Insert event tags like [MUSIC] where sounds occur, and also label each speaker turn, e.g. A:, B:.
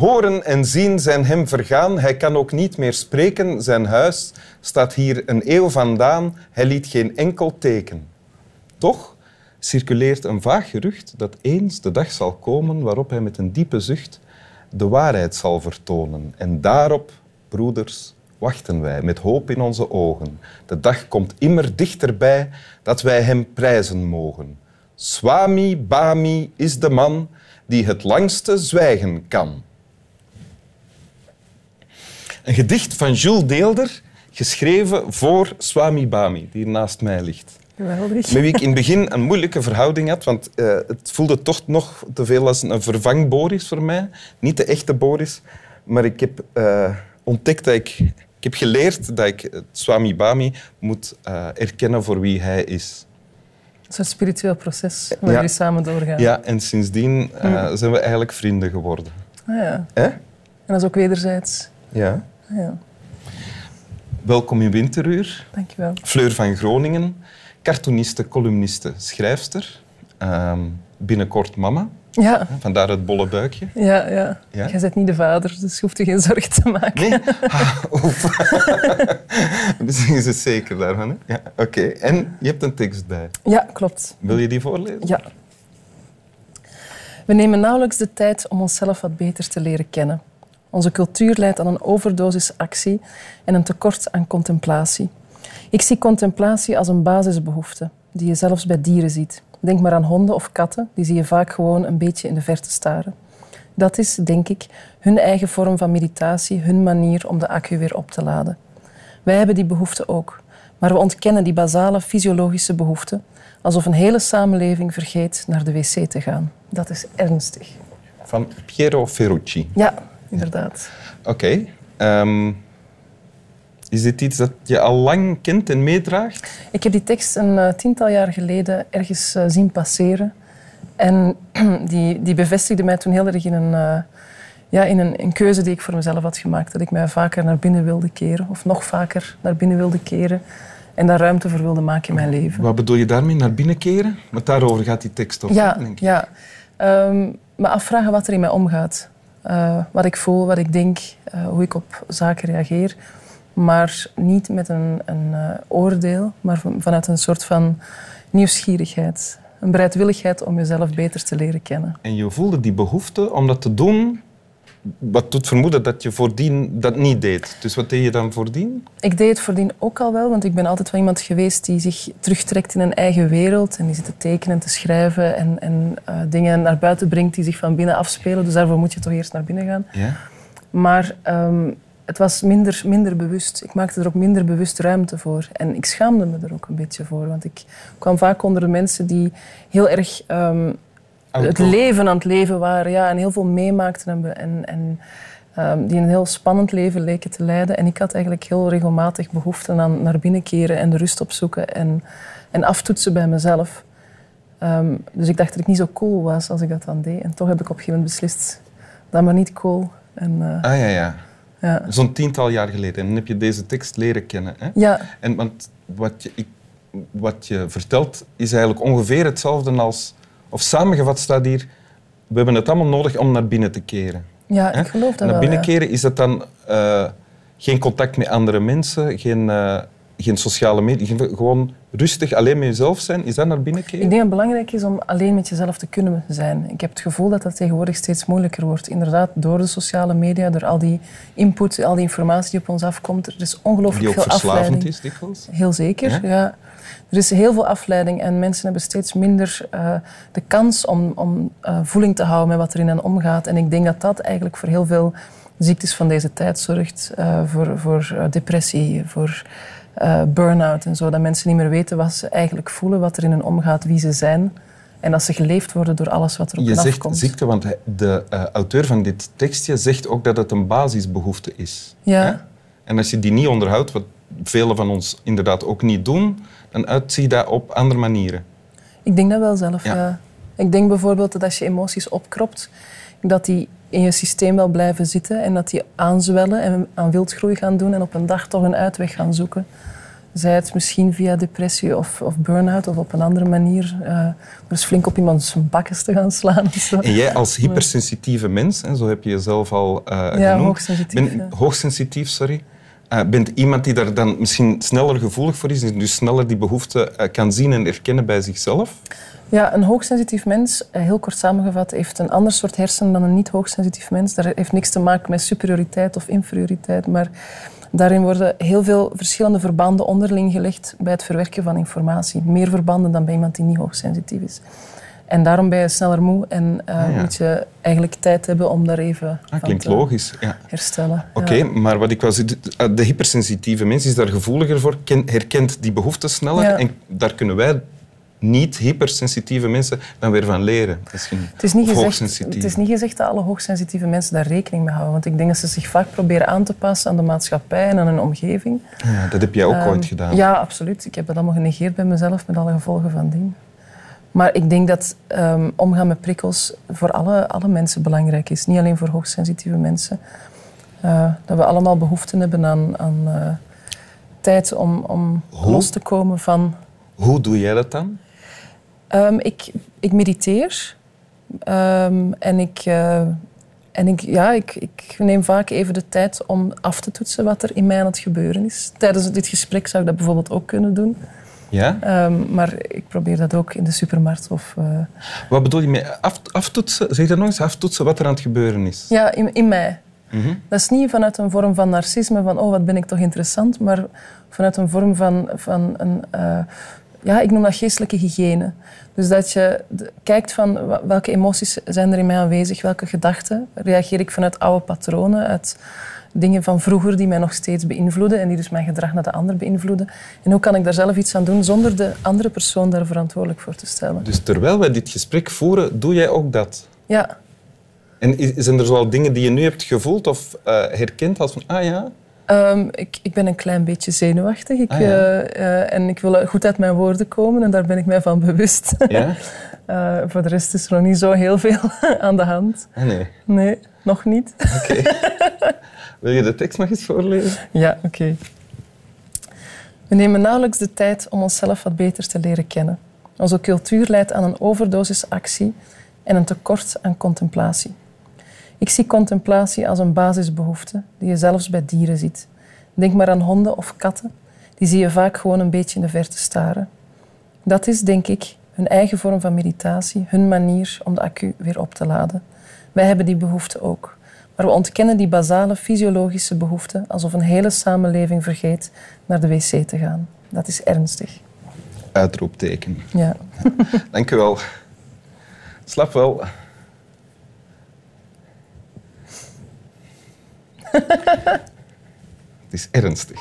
A: Horen en zien zijn hem vergaan. Hij kan ook niet meer spreken. Zijn huis staat hier een eeuw vandaan. Hij liet geen enkel teken. Toch circuleert een vaag gerucht dat eens de dag zal komen waarop hij met een diepe zucht de waarheid zal vertonen. En daarop, broeders, wachten wij met hoop in onze ogen. De dag komt immer dichterbij dat wij hem prijzen mogen. Swami Bami is de man die het langste zwijgen kan. Een gedicht van Jules Deelder, geschreven voor Swami Bami, die naast mij ligt.
B: Geweldig.
A: Met wie ik in het begin een moeilijke verhouding had, want uh, het voelde toch nog te veel als een vervang Boris voor mij. Niet de echte Boris, maar ik heb uh, ontdekt dat ik... Ik heb geleerd dat ik Swami Bami moet uh, erkennen voor wie hij is.
B: Het is een spiritueel proces waar ja. jullie samen doorgaan.
A: Ja, en sindsdien uh, zijn we eigenlijk vrienden geworden.
B: Ah, ja.
A: Eh?
B: En dat is ook wederzijds.
A: Ja.
B: Ja.
A: Welkom in Winteruur.
B: Dankjewel.
A: Fleur van Groningen, cartooniste, columniste, schrijfster. Um, binnenkort mama.
B: Ja.
A: Vandaar het bolle buikje.
B: Ja, ja.
A: Ja?
B: Jij bent niet de vader, dus je hoeft je geen zorgen te maken.
A: Nee? Ah, oef. Misschien is het zeker daarvan. Hè? Ja, Oké. En je hebt een tekst bij.
B: Ja, klopt.
A: Wil je die voorlezen?
B: Ja. We nemen nauwelijks de tijd om onszelf wat beter te leren kennen. Onze cultuur leidt aan een overdosis actie en een tekort aan contemplatie. Ik zie contemplatie als een basisbehoefte, die je zelfs bij dieren ziet. Denk maar aan honden of katten, die zie je vaak gewoon een beetje in de verte staren. Dat is, denk ik, hun eigen vorm van meditatie, hun manier om de accu weer op te laden. Wij hebben die behoefte ook, maar we ontkennen die basale fysiologische behoefte, alsof een hele samenleving vergeet naar de wc te gaan. Dat is ernstig.
A: Van Piero Ferrucci.
B: Ja, inderdaad.
A: Oké. Okay. Um, is dit iets dat je al lang kent en meedraagt?
B: Ik heb die tekst een uh, tiental jaar geleden ergens uh, zien passeren. En [CLEARS THROAT] die, die bevestigde mij toen heel erg in, een, uh, ja, in een, een, keuze die ik voor mezelf had gemaakt. Dat ik mij vaker naar binnen wilde keren, of nog vaker naar binnen wilde keren. En daar ruimte voor wilde maken in mijn leven.
A: Wat bedoel je daarmee, naar binnen keren? Want daarover gaat die tekst toch?
B: Ja,
A: denk ik.
B: ja. Um, me afvragen wat er in mij omgaat. Wat ik voel, wat ik denk, hoe ik op zaken reageer maar niet met een, een uh, oordeel, maar vanuit een soort van nieuwsgierigheid. Een bereidwilligheid om jezelf beter te leren kennen.
A: En je voelde die behoefte om dat te doen, wat doet vermoeden dat je voordien dat niet deed. Dus wat deed je dan voordien?
B: Ik deed het voordien ook al wel, want ik ben altijd wel iemand geweest die zich terugtrekt in een eigen wereld en die zit te tekenen, te schrijven en, en uh, dingen naar buiten brengt die zich van binnen afspelen. Dus daarvoor moet je toch eerst naar binnen gaan.
A: Ja.
B: Maar um, het was minder, minder bewust. Ik maakte er ook minder bewust ruimte voor. En ik schaamde me er ook een beetje voor. Want ik kwam vaak onder de mensen die heel erg um, het leven aan het leven waren. Ja, en heel veel meemaakten. En, en um, die een heel spannend leven leken te leiden. En ik had eigenlijk heel regelmatig behoefte aan naar binnen keren en de rust opzoeken. En, en aftoetsen bij mezelf. Um, dus ik dacht dat ik niet zo cool was als ik dat dan deed. En toch heb ik op een gegeven moment beslist, dat maar niet cool. En, uh,
A: ah ja, ja.
B: Ja.
A: Zo'n tiental jaar geleden. En dan heb je deze tekst leren kennen. Hè?
B: Ja.
A: En want wat je, ik, wat je vertelt is eigenlijk ongeveer hetzelfde als... Of samengevat staat hier... We hebben het allemaal nodig om naar binnen te keren.
B: Ja, ik geloof dat
A: Naar
B: wel,
A: binnen
B: ja.
A: keren is dat dan uh, geen contact met andere mensen, geen, uh, geen sociale media, gewoon rustig alleen met jezelf zijn. Is dat naar binnen keren?
B: Ik denk dat het belangrijk is om alleen met jezelf te kunnen zijn. Ik heb het gevoel dat dat tegenwoordig steeds moeilijker wordt. Inderdaad, door de sociale media, door al die input, al die informatie die op ons afkomt. Er is ongelooflijk
A: Die ook
B: veel
A: verslavend
B: afleiding.
A: is, dikwijls?
B: Heel zeker,
A: Ja?
B: ja? Er is heel veel afleiding en mensen hebben steeds minder uh, de kans om, om uh, voeling te houden met wat er in hen omgaat. En ik denk dat dat eigenlijk voor heel veel ziektes van deze tijd zorgt. Uh, voor voor depressie, voor burn-out en zo. Dat mensen niet meer weten wat ze eigenlijk voelen, wat er in hen omgaat, wie ze zijn. En dat ze geleefd worden door alles wat er op
A: Je zegt ziekte, want de uh, auteur van dit tekstje zegt ook dat het een basisbehoefte is.
B: Ja.
A: Hè? En als je die niet onderhoudt, wat velen van ons inderdaad ook niet doen, dan uitzie je dat op andere manieren.
B: Ik denk dat wel zelf,
A: Ja.
B: ja. Ik denk bijvoorbeeld dat als je emoties opkropt, dat die in je systeem wel blijven zitten en dat die aanzwellen en aan wildgroei gaan doen en op een dag toch een uitweg gaan zoeken. Zij het misschien via depressie of, of burn-out of op een andere manier. Uh, er is flink op iemand zijn bakkes te gaan slaan.
A: En jij als hypersensitieve mens, hè, zo heb je jezelf al uh,
B: ja,
A: genoemd.
B: Hoogsensitief,
A: ben, hoogsensitief, sorry. Uh, bent iemand die daar dan misschien sneller gevoelig voor is en dus sneller die behoefte uh, kan zien en erkennen bij zichzelf?
B: Ja, een hoogsensitief mens, heel kort samengevat, heeft een ander soort hersenen dan een niet-hoogsensitief mens. Dat heeft niks te maken met superioriteit of inferioriteit, maar Daarin worden heel veel verschillende verbanden onderling gelegd bij het verwerken van informatie. Meer verbanden dan bij iemand die niet hoogsensitief is. En daarom ben je sneller moe en uh, ah, ja. moet je eigenlijk tijd hebben om daar even
A: ah, klinkt logisch. Ja.
B: herstellen.
A: Oké,
B: ja.
A: maar wat ik wel zie, de hypersensitieve mens is daar gevoeliger voor, herkent die behoeften sneller en daar kunnen wij niet hypersensitieve mensen dan weer van leren. Misschien.
B: Het is, niet gezegd, het is niet gezegd dat alle hoogsensitieve mensen daar rekening mee houden. Want ik denk dat ze zich vaak proberen aan te passen aan de maatschappij en aan hun omgeving.
A: Ja, dat heb jij ook
B: um,
A: ooit gedaan.
B: Ja, absoluut. Ik heb dat allemaal genegeerd bij mezelf met alle gevolgen van dien. Maar ik denk dat um, omgaan met prikkels voor alle, alle mensen belangrijk is. Niet alleen voor hoogsensitieve mensen. Uh, dat we allemaal behoefte hebben aan, aan uh, tijd om, om los te komen van...
A: Hoe doe jij dat dan?
B: Um, ik, ik mediteer. Um, en ik, uh, en ik, ja, ik, ik neem vaak even de tijd om af te toetsen wat er in mij aan het gebeuren is. Tijdens dit gesprek zou ik dat bijvoorbeeld ook kunnen doen.
A: Ja?
B: Um, maar ik probeer dat ook in de supermarkt. Of, uh...
A: Wat bedoel je met af, aftoetsen? Zeg dat nog eens, aftoetsen wat er aan het gebeuren is?
B: Ja, in, in mij.
A: Mm -hmm.
B: Dat is niet vanuit een vorm van narcisme, van oh, wat ben ik toch interessant, maar vanuit een vorm van, van een... Uh, ja, ik noem dat geestelijke hygiëne. Dus dat je kijkt van welke emoties zijn er in mij aanwezig, welke gedachten reageer ik vanuit oude patronen, uit dingen van vroeger die mij nog steeds beïnvloeden en die dus mijn gedrag naar de ander beïnvloeden. En hoe kan ik daar zelf iets aan doen zonder de andere persoon daar verantwoordelijk voor te stellen.
A: Dus terwijl wij dit gesprek voeren, doe jij ook dat?
B: Ja.
A: En zijn er zoal dingen die je nu hebt gevoeld of uh, herkend als van, ah ja,
B: Um, ik, ik, ben een klein beetje zenuwachtig. Ik,
A: ah, ja.
B: uh, uh, en ik wil goed uit mijn woorden komen en daar ben ik mij van bewust.
A: Ja?
B: uh, [LAUGHS] voor de rest is er nog niet zo heel veel [LAUGHS] aan de hand.
A: Ah, nee?
B: Nee, nog niet.
A: Oké. Okay. [LAUGHS] Wil je de tekst nog eens voorlezen?
B: Ja, oké. Okay. We nemen nauwelijks de tijd om onszelf wat beter te leren kennen. Onze cultuur leidt aan een overdosisactie en een tekort aan contemplatie. Ik zie contemplatie als een basisbehoefte die je zelfs bij dieren ziet. Denk maar aan honden of katten. Die zie je vaak gewoon een beetje in de verte staren. Dat is, denk ik, hun eigen vorm van meditatie, hun manier om de accu weer op te laden. Wij hebben die behoefte ook. Maar we ontkennen die basale fysiologische behoefte alsof een hele samenleving vergeet naar de wc te gaan. Dat is ernstig.
A: Uitroepteken.
B: Ja. [LAUGHS]
A: Dank u wel. Slap wel. [LAUGHS] Het is ernstig.